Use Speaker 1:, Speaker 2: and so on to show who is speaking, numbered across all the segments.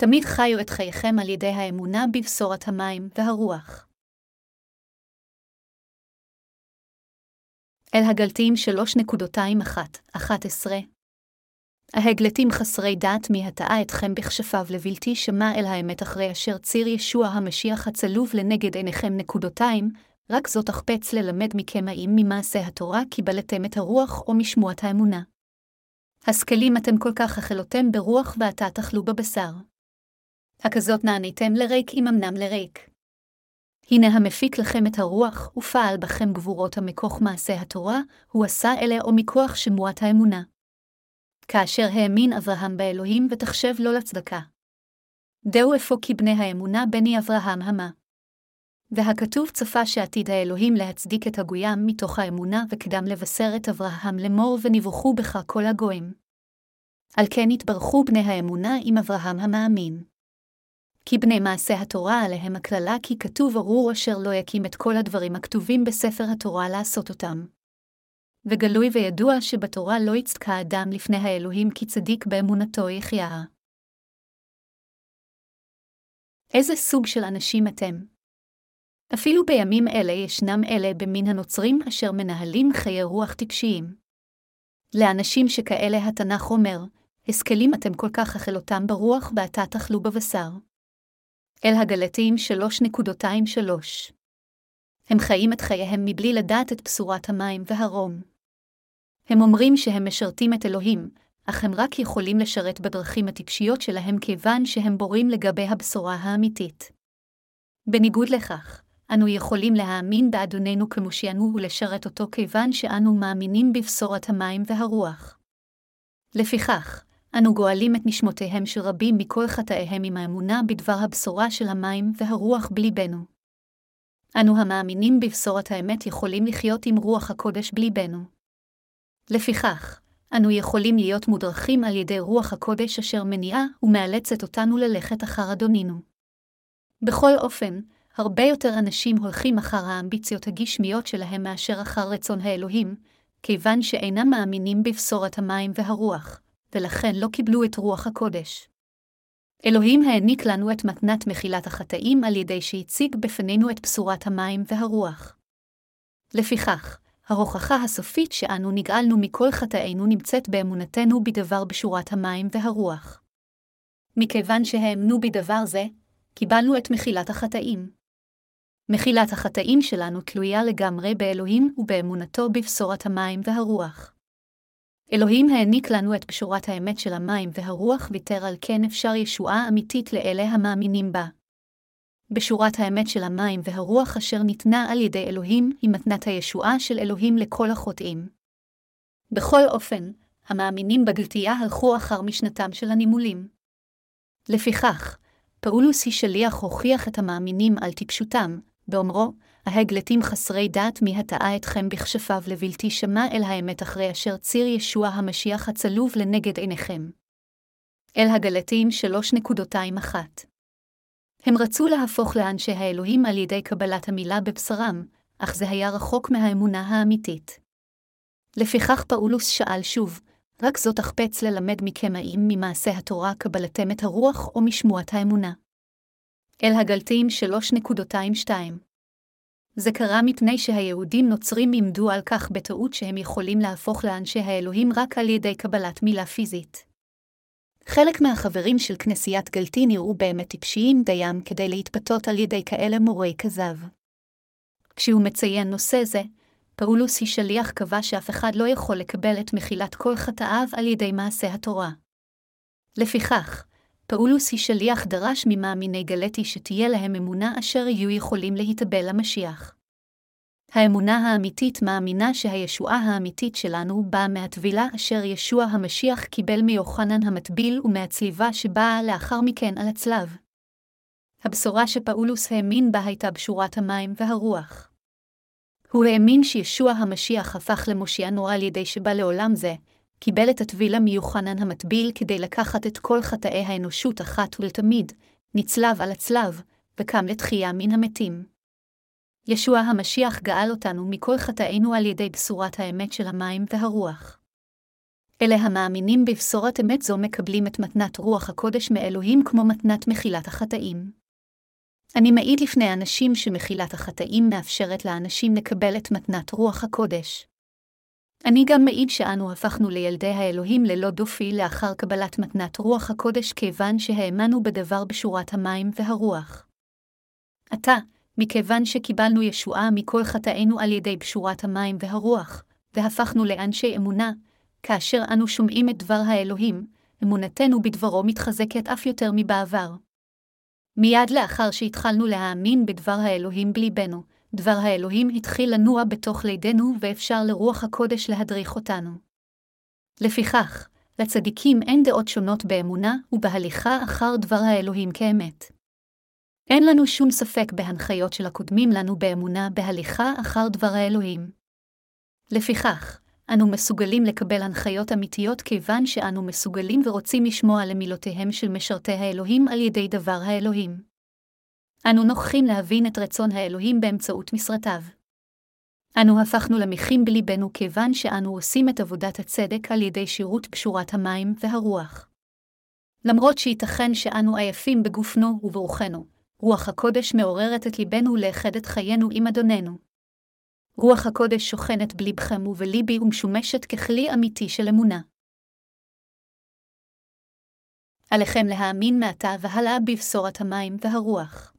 Speaker 1: תמיד חיו את חייכם על ידי האמונה בבשורת המים והרוח. אל הגלתיים 3.21-11 ההגלתים חסרי דעת מי הטעה אתכם בכשפיו לבלתי שמע אל האמת אחרי אשר ציר ישוע המשיח הצלוב לנגד עיניכם נקודותיים, רק זאת אחפץ ללמד מכם האם ממעשה התורה קיבלתם את הרוח או משמועת האמונה. השכלים אתם כל כך החלותם ברוח ועתה תאכלו בבשר. הכזאת נעניתם לריק אם אמנם לריק. הנה המפיק לכם את הרוח, ופעל בכם גבורות המכוך מעשה התורה, הוא עשה אלה או מכוח שמועת האמונה. כאשר האמין אברהם באלוהים ותחשב לו לצדקה. דהו אפוא כי בני האמונה בני אברהם המה. והכתוב צפה שעתיד האלוהים להצדיק את הגוים מתוך האמונה וקדם לבשר את אברהם לאמור ונבוכו בך כל הגויים. על כן התברכו בני האמונה עם אברהם המאמין. כי בני מעשה התורה עליהם הקללה כי כתוב ארור אשר לא יקים את כל הדברים הכתובים בספר התורה לעשות אותם. וגלוי וידוע שבתורה לא יצדקה אדם לפני האלוהים כי צדיק באמונתו יחיה. איזה סוג של אנשים אתם? אפילו בימים אלה ישנם אלה במין הנוצרים אשר מנהלים חיי רוח טיפשיים. לאנשים שכאלה התנ"ך אומר, השכלים אתם כל כך אכלותם ברוח ועתה תאכלו בבשר. אל הגלתיים 3.23 הם חיים את חייהם מבלי לדעת את בשורת המים והרום. הם אומרים שהם משרתים את אלוהים, אך הם רק יכולים לשרת בדרכים הטיפשיות שלהם כיוון שהם בורים לגבי הבשורה האמיתית. בניגוד לכך, אנו יכולים להאמין באדוננו כמושיענו ולשרת אותו כיוון שאנו מאמינים בבשורת המים והרוח. לפיכך, אנו גואלים את נשמותיהם של רבים מכל חטאיהם עם האמונה בדבר הבשורה של המים והרוח בליבנו. אנו המאמינים בבשורת האמת יכולים לחיות עם רוח הקודש בליבנו. לפיכך, אנו יכולים להיות מודרכים על ידי רוח הקודש אשר מניעה ומאלצת אותנו ללכת אחר אדונינו. בכל אופן, הרבה יותר אנשים הולכים אחר האמביציות הגשמיות שלהם מאשר אחר רצון האלוהים, כיוון שאינם מאמינים בבשורת המים והרוח, ולכן לא קיבלו את רוח הקודש. אלוהים העניק לנו את מתנת מחילת החטאים על ידי שהציג בפנינו את בשורת המים והרוח. לפיכך, ההוכחה הסופית שאנו נגאלנו מכל חטאינו נמצאת באמונתנו בדבר בשורת המים והרוח. מכיוון שהאמנו בדבר זה, קיבלנו את מחילת החטאים. מחילת החטאים שלנו תלויה לגמרי באלוהים ובאמונתו בבשורת המים והרוח. אלוהים העניק לנו את בשורת האמת של המים והרוח, ויתר על כן אפשר ישועה אמיתית לאלה המאמינים בה. בשורת האמת של המים והרוח אשר ניתנה על ידי אלוהים, היא מתנת הישועה של אלוהים לכל החוטאים. בכל אופן, המאמינים בגלתייה הלכו אחר משנתם של הנימולים. לפיכך, פאולוס היא שליח הוכיח את המאמינים על טיפשותם, באומרו, ההגלתים חסרי דעת מי הטעה אתכם בכשפיו לבלתי שמע אל האמת אחרי אשר ציר ישוע המשיח הצלוב לנגד עיניכם. אל הגלתים 3.21 הם רצו להפוך לאנשי האלוהים על ידי קבלת המילה בבשרם, אך זה היה רחוק מהאמונה האמיתית. לפיכך פאולוס שאל שוב, רק זאת אחפץ ללמד מכם האם ממעשה התורה קבלתם את הרוח או משמועת האמונה. אל הגלתיים 3.22 זה קרה מפני שהיהודים נוצרים עמדו על כך בטעות שהם יכולים להפוך לאנשי האלוהים רק על ידי קבלת מילה פיזית. חלק מהחברים של כנסיית גלתי נראו באמת טיפשיים דיים כדי להתפתות על ידי כאלה מורי כזב. כשהוא מציין נושא זה, פאולוס היא שליח קבע שאף אחד לא יכול לקבל את מחילת כל חטאיו על ידי מעשה התורה. לפיכך, פאולוס היא שליח דרש ממאמיני גלתי שתהיה להם אמונה אשר יהיו יכולים להתאבל למשיח. האמונה האמיתית מאמינה שהישועה האמיתית שלנו באה מהטבילה אשר ישוע המשיח קיבל מיוחנן המטביל ומהצליבה שבאה לאחר מכן על הצלב. הבשורה שפאולוס האמין בה הייתה בשורת המים והרוח. הוא האמין שישוע המשיח הפך למושיע נורא על ידי שבא לעולם זה, קיבל את הטבילה מיוחנן המטביל כדי לקחת את כל חטאי האנושות אחת ולתמיד, נצלב על הצלב, וקם לתחייה מן המתים. ישוע המשיח גאל אותנו מכל חטאינו על ידי בשורת האמת של המים והרוח. אלה המאמינים בבשורת אמת זו מקבלים את מתנת רוח הקודש מאלוהים כמו מתנת מחילת החטאים. אני מעיד לפני אנשים שמחילת החטאים מאפשרת לאנשים לקבל את מתנת רוח הקודש. אני גם מעיד שאנו הפכנו לילדי האלוהים ללא דופי לאחר קבלת מתנת רוח הקודש כיוון שהאמנו בדבר בשורת המים והרוח. עתה, מכיוון שקיבלנו ישועה מכל חטאינו על ידי בשורת המים והרוח, והפכנו לאנשי אמונה, כאשר אנו שומעים את דבר האלוהים, אמונתנו בדברו מתחזקת אף יותר מבעבר. מיד לאחר שהתחלנו להאמין בדבר האלוהים בליבנו, דבר האלוהים התחיל לנוע בתוך לידינו ואפשר לרוח הקודש להדריך אותנו. לפיכך, לצדיקים אין דעות שונות באמונה ובהליכה אחר דבר האלוהים כאמת. אין לנו שום ספק בהנחיות של הקודמים לנו באמונה בהליכה אחר דבר האלוהים. לפיכך, אנו מסוגלים לקבל הנחיות אמיתיות כיוון שאנו מסוגלים ורוצים לשמוע למילותיהם של משרתי האלוהים על ידי דבר האלוהים. אנו נוכחים להבין את רצון האלוהים באמצעות משרתיו. אנו הפכנו למיכים בליבנו כיוון שאנו עושים את עבודת הצדק על ידי שירות פשורת המים והרוח. למרות שייתכן שאנו עייפים בגופנו וברוחנו, רוח הקודש מעוררת את ליבנו לאחד את חיינו עם אדוננו. רוח הקודש שוכנת בליבכם ובליבי ומשמשת ככלי אמיתי של אמונה. עליכם להאמין מעתה והלאה בבשורת המים והרוח.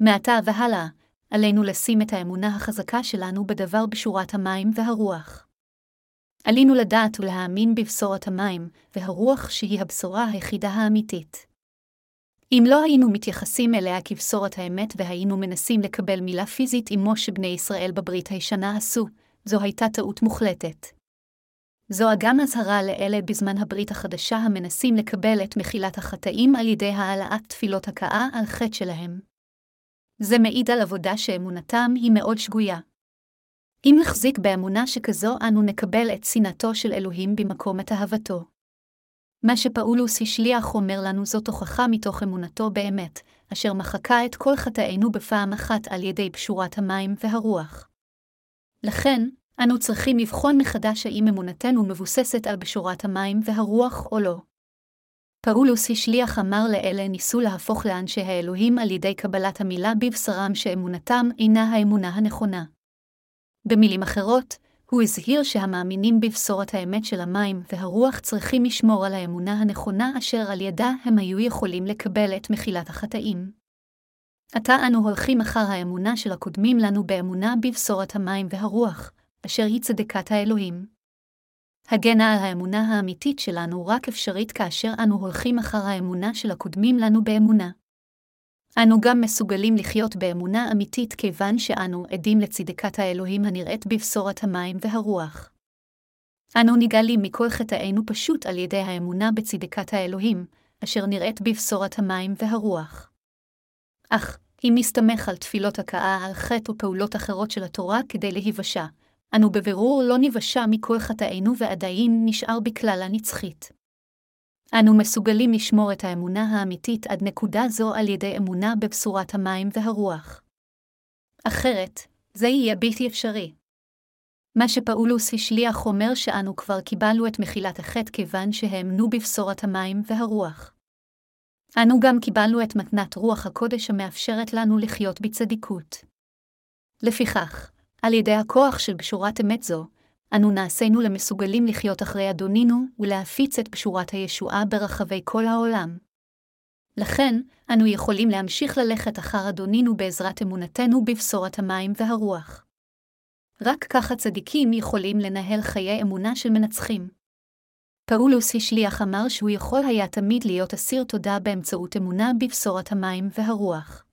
Speaker 1: מעתה והלאה, עלינו לשים את האמונה החזקה שלנו בדבר בשורת המים והרוח. עלינו לדעת ולהאמין בבשורת המים והרוח שהיא הבשורה היחידה האמיתית. אם לא היינו מתייחסים אליה כבשורת האמת והיינו מנסים לקבל מילה פיזית עמו שבני ישראל בברית הישנה עשו, זו הייתה טעות מוחלטת. זו אגם אזהרה לאלה בזמן הברית החדשה המנסים לקבל את מחילת החטאים על ידי העלאת תפילות הכאה על חטא שלהם. זה מעיד על עבודה שאמונתם היא מאוד שגויה. אם נחזיק באמונה שכזו, אנו נקבל את שנאתו של אלוהים במקום את אהבתו. מה שפאולוס השליח אומר לנו זאת הוכחה מתוך אמונתו באמת, אשר מחקה את כל חטאינו בפעם אחת על ידי פשורת המים והרוח. לכן, אנו צריכים לבחון מחדש האם אמונתנו מבוססת על בשורת המים והרוח או לא. פאולוס השליח אמר לאלה ניסו להפוך לאנשי האלוהים על ידי קבלת המילה בבשרם שאמונתם אינה האמונה הנכונה. במילים אחרות, הוא הזהיר שהמאמינים בבשורת האמת של המים והרוח צריכים לשמור על האמונה הנכונה אשר על ידה הם היו יכולים לקבל את מחילת החטאים. עתה אנו הולכים אחר האמונה של הקודמים לנו באמונה בבשורת המים והרוח, אשר היא צדקת האלוהים. הגנה על האמונה האמיתית שלנו רק אפשרית כאשר אנו הולכים אחר האמונה של הקודמים לנו באמונה. אנו גם מסוגלים לחיות באמונה אמיתית כיוון שאנו עדים לצדקת האלוהים הנראית בבשורת המים והרוח. אנו נגאלים מכל חטאינו פשוט על ידי האמונה בצדקת האלוהים, אשר נראית בבשורת המים והרוח. אך, אם נסתמך על תפילות הכאה על חטא ופעולות אחרות של התורה כדי להיוושע, אנו בבירור לא ניוושע מכל חטאינו ועדיין נשאר בכלל הנצחית. אנו מסוגלים לשמור את האמונה האמיתית עד נקודה זו על ידי אמונה בבשורת המים והרוח. אחרת, זה יהיה בלתי אפשרי. מה שפאולוס השליח אומר שאנו כבר קיבלנו את מחילת החטא כיוון שהאמנו בבשורת המים והרוח. אנו גם קיבלנו את מתנת רוח הקודש המאפשרת לנו לחיות בצדיקות. לפיכך, על ידי הכוח של בשורת אמת זו, אנו נעשינו למסוגלים לחיות אחרי אדונינו ולהפיץ את פשורת הישועה ברחבי כל העולם. לכן, אנו יכולים להמשיך ללכת אחר אדונינו בעזרת אמונתנו בבשורת המים והרוח. רק ככה צדיקים יכולים לנהל חיי אמונה של מנצחים. פאולוס השליח אמר שהוא יכול היה תמיד להיות אסיר תודה באמצעות אמונה בבשורת המים והרוח.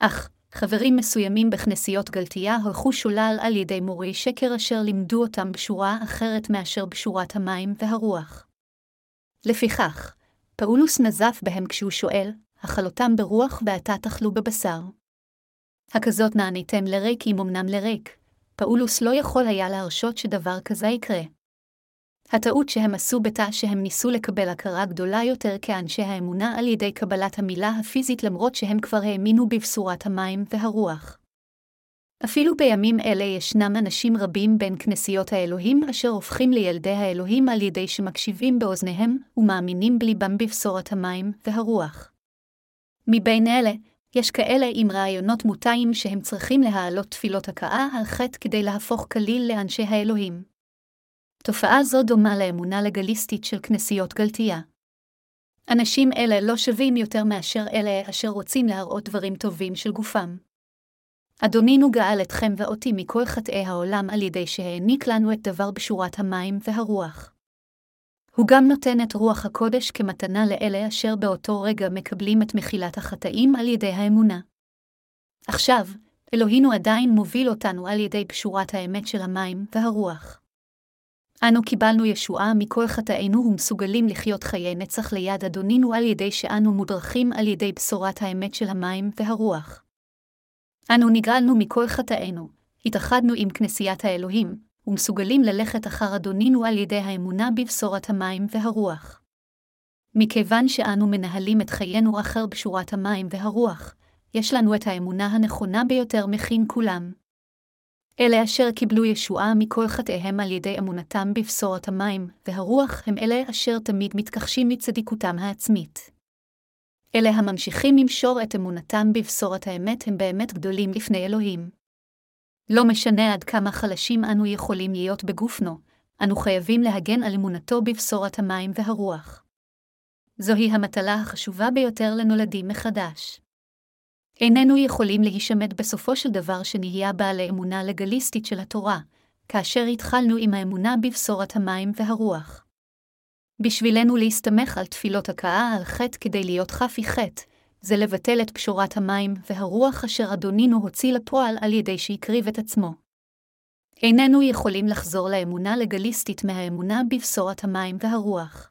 Speaker 1: אך, חברים מסוימים בכנסיות גלתייה הלכו שולל על ידי מורי שקר אשר לימדו אותם בשורה אחרת מאשר בשורת המים והרוח. לפיכך, פאולוס נזף בהם כשהוא שואל, אכלותם ברוח ועתה תאכלו בבשר. הכזאת נעניתם לריק אם אמנם לריק, פאולוס לא יכול היה להרשות שדבר כזה יקרה. הטעות שהם עשו בתא שהם ניסו לקבל הכרה גדולה יותר כאנשי האמונה על ידי קבלת המילה הפיזית למרות שהם כבר האמינו בבשורת המים והרוח. אפילו בימים אלה ישנם אנשים רבים בין כנסיות האלוהים אשר הופכים לילדי האלוהים על ידי שמקשיבים באוזניהם ומאמינים בליבם בבשורת המים והרוח. מבין אלה, יש כאלה עם רעיונות מוטעים שהם צריכים להעלות תפילות הכאה על חטא כדי להפוך כליל לאנשי האלוהים. תופעה זו דומה לאמונה לגליסטית של כנסיות גלתייה. אנשים אלה לא שווים יותר מאשר אלה אשר רוצים להראות דברים טובים של גופם. אדונינו גאל אתכם ואותי מכל חטאי העולם על ידי שהעניק לנו את דבר בשורת המים והרוח. הוא גם נותן את רוח הקודש כמתנה לאלה אשר באותו רגע מקבלים את מחילת החטאים על ידי האמונה. עכשיו, אלוהינו עדיין מוביל אותנו על ידי פשורת האמת של המים והרוח. אנו קיבלנו ישועה מכל חטאינו ומסוגלים לחיות חיי נצח ליד אדונינו על ידי שאנו מודרכים על ידי בשורת האמת של המים והרוח. אנו נגאלנו מכל חטאינו, התאחדנו עם כנסיית האלוהים, ומסוגלים ללכת אחר אדונינו על ידי האמונה בבשורת המים והרוח. מכיוון שאנו מנהלים את חיינו אחר בשורת המים והרוח, יש לנו את האמונה הנכונה ביותר מכין כולם. אלה אשר קיבלו ישועה מכל חטאיהם על ידי אמונתם בבשורת המים והרוח הם אלה אשר תמיד מתכחשים מצדיקותם העצמית. אלה הממשיכים למשור את אמונתם בבשורת האמת הם באמת גדולים לפני אלוהים. לא משנה עד כמה חלשים אנו יכולים להיות בגופנו, אנו חייבים להגן על אמונתו בבשורת המים והרוח. זוהי המטלה החשובה ביותר לנולדים מחדש. איננו יכולים להישמט בסופו של דבר שנהיה בעלי אמונה לגליסטית של התורה, כאשר התחלנו עם האמונה בבשורת המים והרוח. בשבילנו להסתמך על תפילות הכאה על חטא כדי להיות חפי חטא, זה לבטל את פשורת המים והרוח אשר אדונינו הוציא לפועל על ידי שהקריב את עצמו. איננו יכולים לחזור לאמונה לגליסטית מהאמונה בבשורת המים והרוח.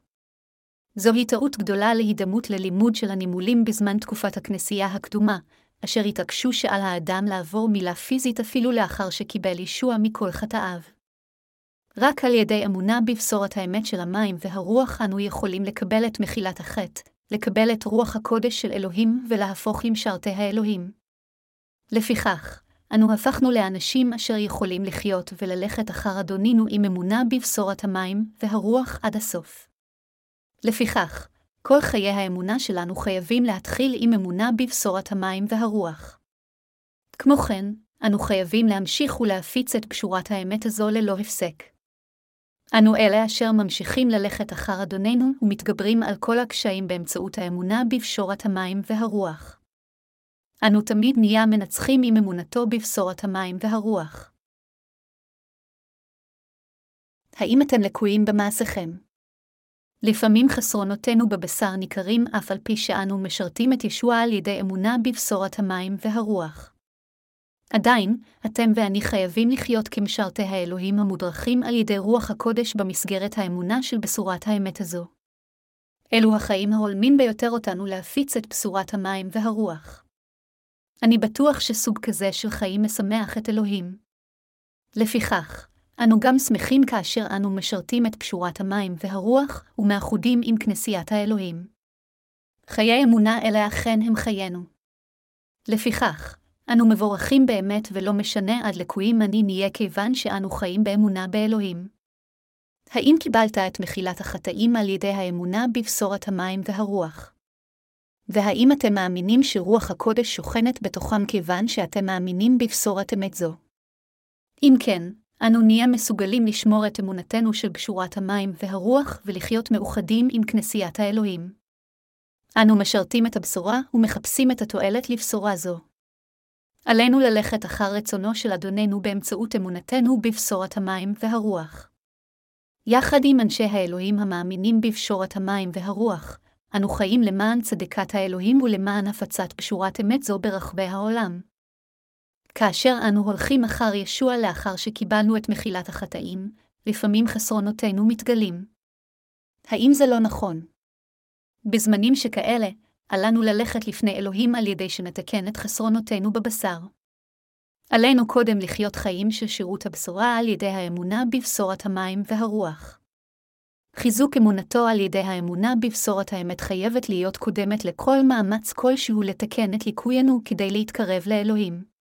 Speaker 1: זוהי טעות גדולה להידמות ללימוד של הנימולים בזמן תקופת הכנסייה הקדומה, אשר התעקשו שעל האדם לעבור מילה פיזית אפילו לאחר שקיבל ישוע מכל חטאיו. רק על ידי אמונה בבשורת האמת של המים והרוח אנו יכולים לקבל את מחילת החטא, לקבל את רוח הקודש של אלוהים ולהפוך למשרתי האלוהים. לפיכך, אנו הפכנו לאנשים אשר יכולים לחיות וללכת אחר אדונינו עם אמונה בבשורת המים והרוח עד הסוף. לפיכך, כל חיי האמונה שלנו חייבים להתחיל עם אמונה בבשורת המים והרוח. כמו כן, אנו חייבים להמשיך ולהפיץ את פשורת האמת הזו ללא הפסק. אנו אלה אשר ממשיכים ללכת אחר אדוננו ומתגברים על כל הקשיים באמצעות האמונה בבשורת המים והרוח. אנו תמיד נהיה מנצחים עם אמונתו בבשורת המים והרוח. האם אתם לקויים במעשיכם? לפעמים חסרונותינו בבשר ניכרים אף על פי שאנו משרתים את ישוע על ידי אמונה בבשורת המים והרוח. עדיין, אתם ואני חייבים לחיות כמשרתי האלוהים המודרכים על ידי רוח הקודש במסגרת האמונה של בשורת האמת הזו. אלו החיים ההולמים ביותר אותנו להפיץ את בשורת המים והרוח. אני בטוח שסוג כזה של חיים משמח את אלוהים. לפיכך, אנו גם שמחים כאשר אנו משרתים את פשורת המים והרוח ומאחודים עם כנסיית האלוהים. חיי אמונה אלה אכן הם חיינו. לפיכך, אנו מבורכים באמת ולא משנה עד לקויים אני נהיה כיוון שאנו חיים באמונה באלוהים. האם קיבלת את מחילת החטאים על ידי האמונה בבשורת המים והרוח? והאם אתם מאמינים שרוח הקודש שוכנת בתוכם כיוון שאתם מאמינים בבשורת אמת זו? אם כן, אנו נהיה מסוגלים לשמור את אמונתנו של גשורת המים והרוח ולחיות מאוחדים עם כנסיית האלוהים. אנו משרתים את הבשורה ומחפשים את התועלת לבשורה זו. עלינו ללכת אחר רצונו של אדוננו באמצעות אמונתנו בבשורת המים והרוח. יחד עם אנשי האלוהים המאמינים בבשורת המים והרוח, אנו חיים למען צדקת האלוהים ולמען הפצת בשורת אמת זו ברחבי העולם. כאשר אנו הולכים אחר ישוע לאחר שקיבלנו את מחילת החטאים, לפעמים חסרונותינו מתגלים. האם זה לא נכון? בזמנים שכאלה, עלינו ללכת לפני אלוהים על ידי שנתקן את חסרונותינו בבשר. עלינו קודם לחיות חיים של שירות הבשורה על ידי האמונה בבשורת המים והרוח. חיזוק אמונתו על ידי האמונה בבשורת האמת חייבת להיות קודמת לכל מאמץ כלשהו לתקן את ליקויינו כדי להתקרב לאלוהים.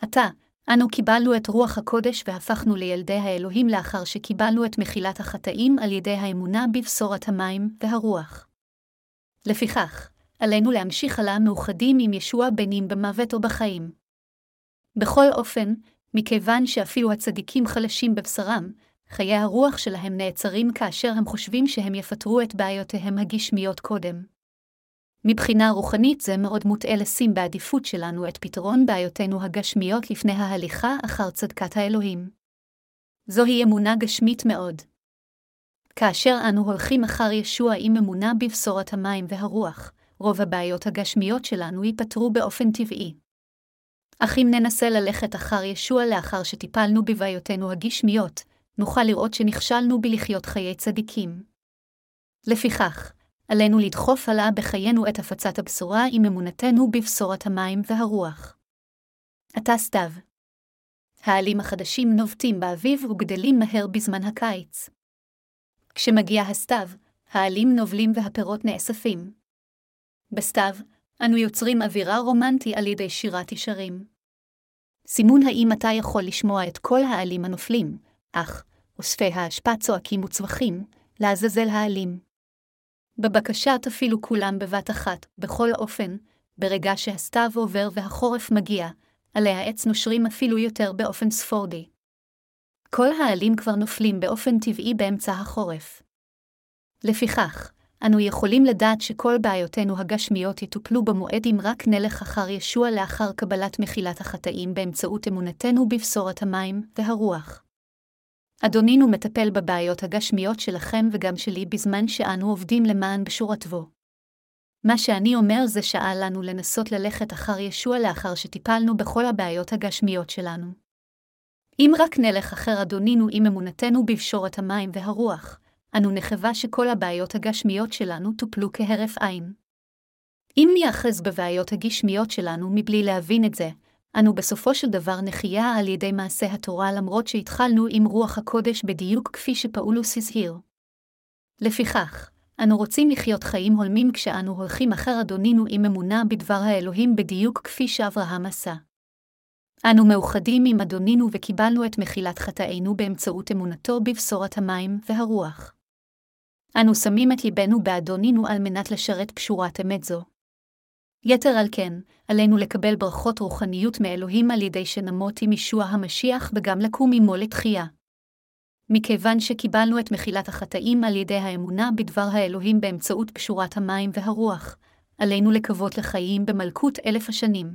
Speaker 1: עתה, אנו קיבלנו את רוח הקודש והפכנו לילדי האלוהים לאחר שקיבלנו את מחילת החטאים על ידי האמונה בבשורת המים והרוח. לפיכך, עלינו להמשיך הלאה מאוחדים עם ישוע אם במוות או בחיים. בכל אופן, מכיוון שאפילו הצדיקים חלשים בבשרם, חיי הרוח שלהם נעצרים כאשר הם חושבים שהם יפתרו את בעיותיהם הגשמיות קודם. מבחינה רוחנית זה מאוד מוטעה לשים בעדיפות שלנו את פתרון בעיותינו הגשמיות לפני ההליכה אחר צדקת האלוהים. זוהי אמונה גשמית מאוד. כאשר אנו הולכים אחר ישוע עם אמונה בבשורת המים והרוח, רוב הבעיות הגשמיות שלנו ייפתרו באופן טבעי. אך אם ננסה ללכת אחר ישוע לאחר שטיפלנו בבעיותינו הגשמיות, נוכל לראות שנכשלנו בלחיות חיי צדיקים. לפיכך, עלינו לדחוף הלאה בחיינו את הפצת הבשורה עם אמונתנו בבשורת המים והרוח. עתה סתיו. העלים החדשים נובטים באביב וגדלים מהר בזמן הקיץ. כשמגיע הסתיו, העלים נובלים והפירות נאספים. בסתיו, אנו יוצרים אווירה רומנטי על ידי שירת ישרים. סימון האם אתה יכול לשמוע את כל העלים הנופלים, אך אוספי האשפה צועקים וצווחים, לעזאזל העלים. בבקשה תפעילו כולם בבת אחת, בכל אופן, ברגע שהסתיו עובר והחורף מגיע, עלי העץ נושרים אפילו יותר באופן ספורדי. כל העלים כבר נופלים באופן טבעי באמצע החורף. לפיכך, אנו יכולים לדעת שכל בעיותינו הגשמיות יטופלו במועד אם רק נלך אחר ישוע לאחר קבלת מחילת החטאים באמצעות אמונתנו בבשורת המים והרוח. אדונינו מטפל בבעיות הגשמיות שלכם וגם שלי בזמן שאנו עובדים למען בשורתו. מה שאני אומר זה שעה לנו לנסות ללכת אחר ישוע לאחר שטיפלנו בכל הבעיות הגשמיות שלנו. אם רק נלך אחר אדונינו עם אמונתנו בפשורת המים והרוח, אנו נחווה שכל הבעיות הגשמיות שלנו טופלו כהרף עין. אם ניאחז בבעיות הגשמיות שלנו מבלי להבין את זה, אנו בסופו של דבר נחיה על ידי מעשה התורה למרות שהתחלנו עם רוח הקודש בדיוק כפי שפאולוס הזהיר. לפיכך, אנו רוצים לחיות חיים הולמים כשאנו הולכים אחר אדונינו עם אמונה בדבר האלוהים בדיוק כפי שאברהם עשה. אנו מאוחדים עם אדונינו וקיבלנו את מחילת חטאינו באמצעות אמונתו בבשורת המים והרוח. אנו שמים את ליבנו באדונינו על מנת לשרת פשורת אמת זו. יתר על כן, עלינו לקבל ברכות רוחניות מאלוהים על ידי שנמות עם ישוע המשיח וגם לקום עמו לתחייה. מכיוון שקיבלנו את מחילת החטאים על ידי האמונה בדבר האלוהים באמצעות פשורת המים והרוח, עלינו לקוות לחיים במלכות אלף השנים.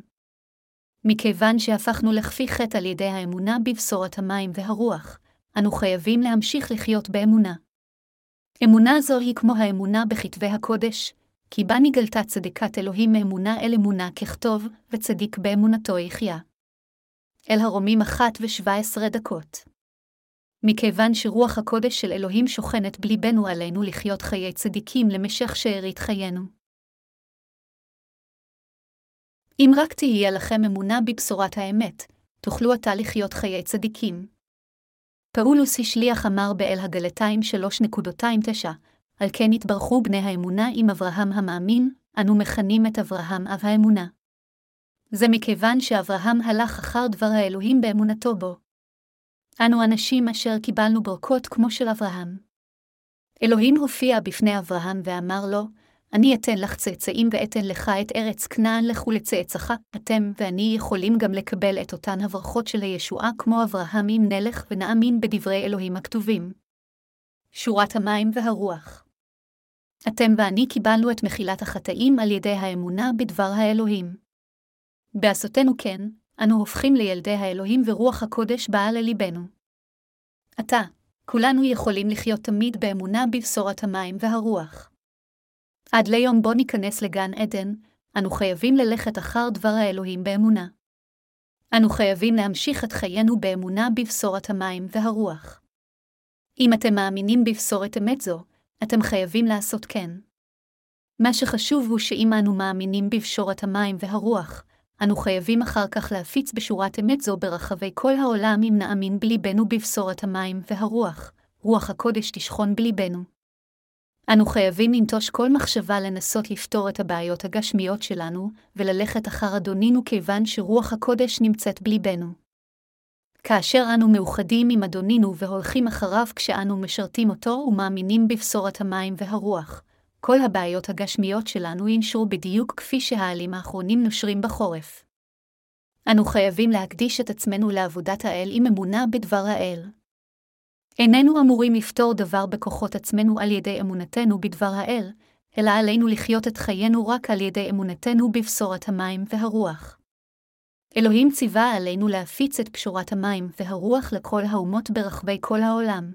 Speaker 1: מכיוון שהפכנו לכפי חטא על ידי האמונה בבשורת המים והרוח, אנו חייבים להמשיך לחיות באמונה. אמונה זו היא כמו האמונה בכתבי הקודש, כי בה נגלתה צדיקת אלוהים מאמונה אל אמונה ככתוב, וצדיק באמונתו יחיה. אל הרומים אחת ושבע עשרה דקות. מכיוון שרוח הקודש של אלוהים שוכנת בליבנו עלינו לחיות חיי צדיקים למשך שארית חיינו. אם רק תהיה לכם אמונה בבשורת האמת, תוכלו עתה לחיות חיי צדיקים. פאולוס השליח אמר באל הגלתיים 3.29, על כן התברכו בני האמונה עם אברהם המאמין, אנו מכנים את אברהם אב האמונה. זה מכיוון שאברהם הלך אחר דבר האלוהים באמונתו בו. אנו אנשים אשר קיבלנו ברכות כמו של אברהם. אלוהים הופיע בפני אברהם ואמר לו, אני אתן לך צאצאים ואתן לך את ארץ כנען לך ולצאצאך, אתם ואני יכולים גם לקבל את אותן הברכות של הישועה כמו אברהם אם נלך ונאמין בדברי אלוהים הכתובים. שורת המים והרוח אתם ואני קיבלנו את מחילת החטאים על ידי האמונה בדבר האלוהים. בעשותנו כן, אנו הופכים לילדי האלוהים ורוח הקודש באה לליבנו. עתה, כולנו יכולים לחיות תמיד באמונה בבשורת המים והרוח. עד ליום בו ניכנס לגן עדן, אנו חייבים ללכת אחר דבר האלוהים באמונה. אנו חייבים להמשיך את חיינו באמונה בבשורת המים והרוח. אם אתם מאמינים בבשורת אמת זו, אתם חייבים לעשות כן. מה שחשוב הוא שאם אנו מאמינים בפשורת המים והרוח, אנו חייבים אחר כך להפיץ בשורת אמת זו ברחבי כל העולם אם נאמין בליבנו בבשורת המים והרוח, רוח הקודש תשכון בליבנו. אנו חייבים לנטוש כל מחשבה לנסות לפתור את הבעיות הגשמיות שלנו, וללכת אחר אדונינו כיוון שרוח הקודש נמצאת בליבנו. כאשר אנו מאוחדים עם אדונינו והולכים אחריו כשאנו משרתים אותו ומאמינים בבשורת המים והרוח, כל הבעיות הגשמיות שלנו ינשרו בדיוק כפי שהעלים האחרונים נושרים בחורף. אנו חייבים להקדיש את עצמנו לעבודת האל עם אמונה בדבר האל. איננו אמורים לפתור דבר בכוחות עצמנו על ידי אמונתנו בדבר האל, אלא עלינו לחיות את חיינו רק על ידי אמונתנו בבשורת המים והרוח. אלוהים ציווה עלינו להפיץ את פשורת המים והרוח לכל האומות ברחבי כל העולם.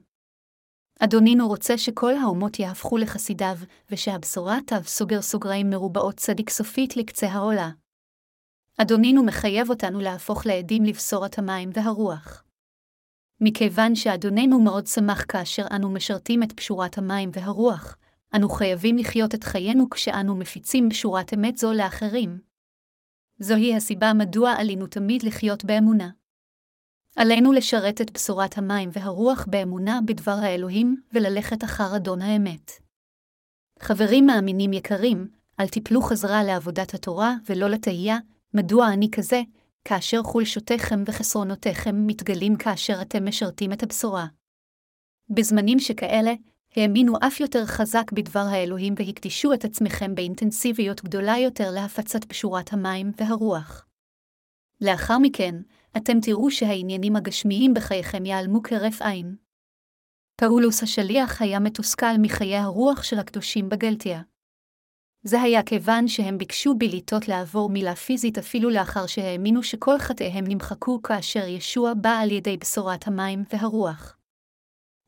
Speaker 1: אדונינו רוצה שכל האומות יהפכו לחסידיו, ושהבשורה תו סוגר סוגריים מרובעות צדיק סופית לקצה העולה. אדונינו מחייב אותנו להפוך לעדים לבשורת המים והרוח. מכיוון שאדוננו מאוד שמח כאשר אנו משרתים את פשורת המים והרוח, אנו חייבים לחיות את חיינו כשאנו מפיצים בשורת אמת זו לאחרים. זוהי הסיבה מדוע עלינו תמיד לחיות באמונה. עלינו לשרת את בשורת המים והרוח באמונה בדבר האלוהים וללכת אחר אדון האמת. חברים מאמינים יקרים, אל תיפלו חזרה לעבודת התורה ולא לתהייה, מדוע אני כזה, כאשר חולשותיכם וחסרונותיכם מתגלים כאשר אתם משרתים את הבשורה. בזמנים שכאלה, האמינו אף יותר חזק בדבר האלוהים והקדישו את עצמכם באינטנסיביות גדולה יותר להפצת פשורת המים והרוח. לאחר מכן, אתם תראו שהעניינים הגשמיים בחייכם ייעלמו כרף עין. פאולוס השליח היה מתוסכל מחיי הרוח של הקדושים בגלתיה. זה היה כיוון שהם ביקשו בליטות לעבור מילה פיזית אפילו לאחר שהאמינו שכל חטאיהם נמחקו כאשר ישוע בא על ידי בשורת המים והרוח.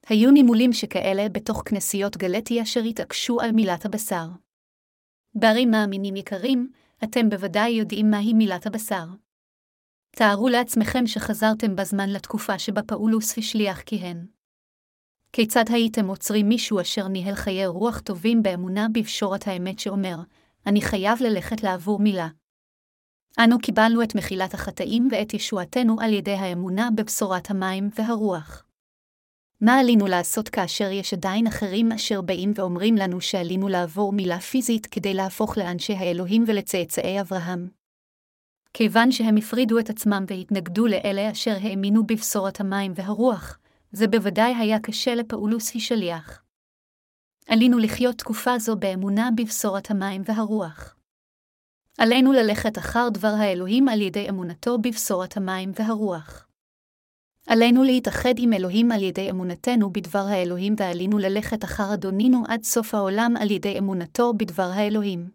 Speaker 1: היו נימולים שכאלה בתוך כנסיות גלטי אשר התעקשו על מילת הבשר. בערים מאמינים יקרים, אתם בוודאי יודעים מהי מילת הבשר. תארו לעצמכם שחזרתם בזמן לתקופה שבה פאולוס השליח כיהן. כיצד הייתם עוצרים מישהו אשר ניהל חיי רוח טובים באמונה בבשורת האמת שאומר, אני חייב ללכת לעבור מילה. אנו קיבלנו את מחילת החטאים ואת ישועתנו על ידי האמונה בבשורת המים והרוח. מה עלינו לעשות כאשר יש עדיין אחרים אשר באים ואומרים לנו שעלינו לעבור מילה פיזית כדי להפוך לאנשי האלוהים ולצאצאי אברהם? כיוון שהם הפרידו את עצמם והתנגדו לאלה אשר האמינו בבשורת המים והרוח, זה בוודאי היה קשה לפאולוס השליח. עלינו לחיות תקופה זו באמונה בבשורת המים והרוח. עלינו ללכת אחר דבר האלוהים על ידי אמונתו בבשורת המים והרוח. עלינו להתאחד עם אלוהים על ידי אמונתנו בדבר האלוהים ועלינו ללכת אחר אדונינו עד סוף העולם על ידי אמונתו בדבר האלוהים.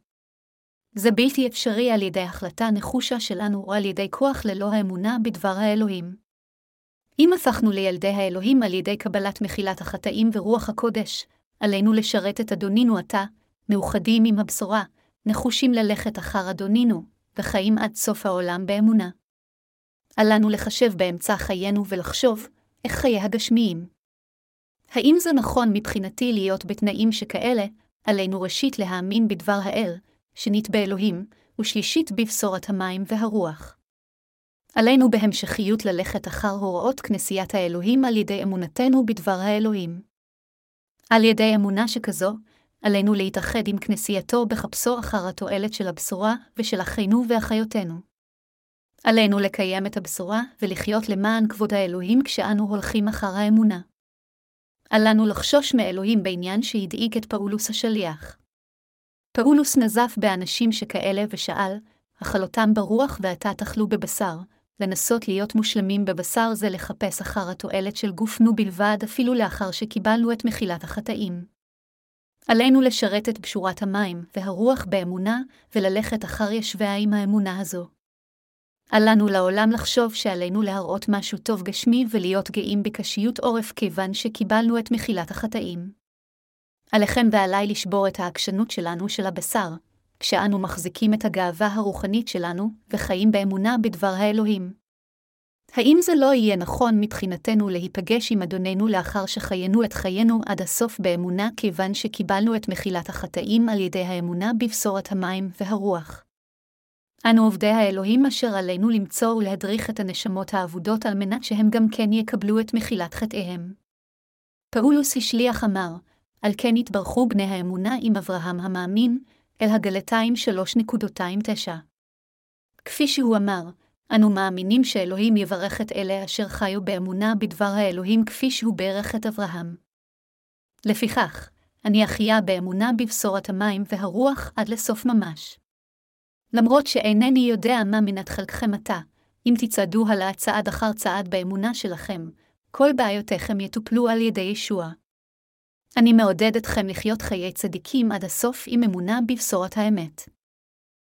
Speaker 1: זה בלתי אפשרי על ידי החלטה נחושה שלנו או על ידי כוח ללא האמונה בדבר האלוהים. אם הפכנו לילדי האלוהים על ידי קבלת מחילת החטאים ורוח הקודש, עלינו לשרת את אדונינו עתה, מאוחדים עם הבשורה, נחושים ללכת אחר אדונינו, וחיים עד סוף העולם באמונה. אל לנו לחשב באמצע חיינו ולחשוב, איך חיי הגשמיים. האם זה נכון מבחינתי להיות בתנאים שכאלה, עלינו ראשית להאמין בדבר האל, שנית באלוהים, ושלישית בבשורת המים והרוח. עלינו בהמשכיות ללכת אחר הוראות כנסיית האלוהים על ידי אמונתנו בדבר האלוהים. על ידי אמונה שכזו, עלינו להתאחד עם כנסייתו בחפשו אחר התועלת של הבשורה ושל אחינו ואחיותינו. עלינו לקיים את הבשורה ולחיות למען כבוד האלוהים כשאנו הולכים אחר האמונה. אל לנו לחשוש מאלוהים בעניין שהדאיג את פאולוס השליח. פאולוס נזף באנשים שכאלה ושאל, אכלותם ברוח ועתה תאכלו בבשר, לנסות להיות מושלמים בבשר זה לחפש אחר התועלת של גופנו בלבד אפילו לאחר שקיבלנו את מחילת החטאים. עלינו לשרת את פשורת המים והרוח באמונה, וללכת אחר ישביה עם האמונה הזו. אל לנו לעולם לחשוב שעלינו להראות משהו טוב גשמי ולהיות גאים בקשיות עורף כיוון שקיבלנו את מחילת החטאים. עליכם ועליי לשבור את העקשנות שלנו של הבשר, כשאנו מחזיקים את הגאווה הרוחנית שלנו, וחיים באמונה בדבר האלוהים. האם זה לא יהיה נכון מבחינתנו להיפגש עם אדוננו לאחר שחיינו את חיינו עד הסוף באמונה, כיוון שקיבלנו את מחילת החטאים על ידי האמונה בבשורת המים והרוח? אנו עובדי האלוהים אשר עלינו למצוא ולהדריך את הנשמות האבודות על מנת שהם גם כן יקבלו את מחילת חטאיהם. פאולוס השליח אמר, על כן התברכו בני האמונה עם אברהם המאמין, אל הגלתיים 3.29. כפי שהוא אמר, אנו מאמינים שאלוהים יברך את אלה אשר חיו באמונה בדבר האלוהים כפי שהוא ברך את אברהם. לפיכך, אני אחיה באמונה בבשורת המים והרוח עד לסוף ממש. למרות שאינני יודע מה מנת חלקכם עתה, אם תצעדו הלאה צעד אחר צעד באמונה שלכם, כל בעיותיכם יטופלו על ידי ישוע. אני מעודד אתכם לחיות חיי צדיקים עד הסוף עם אמונה בבשורת האמת.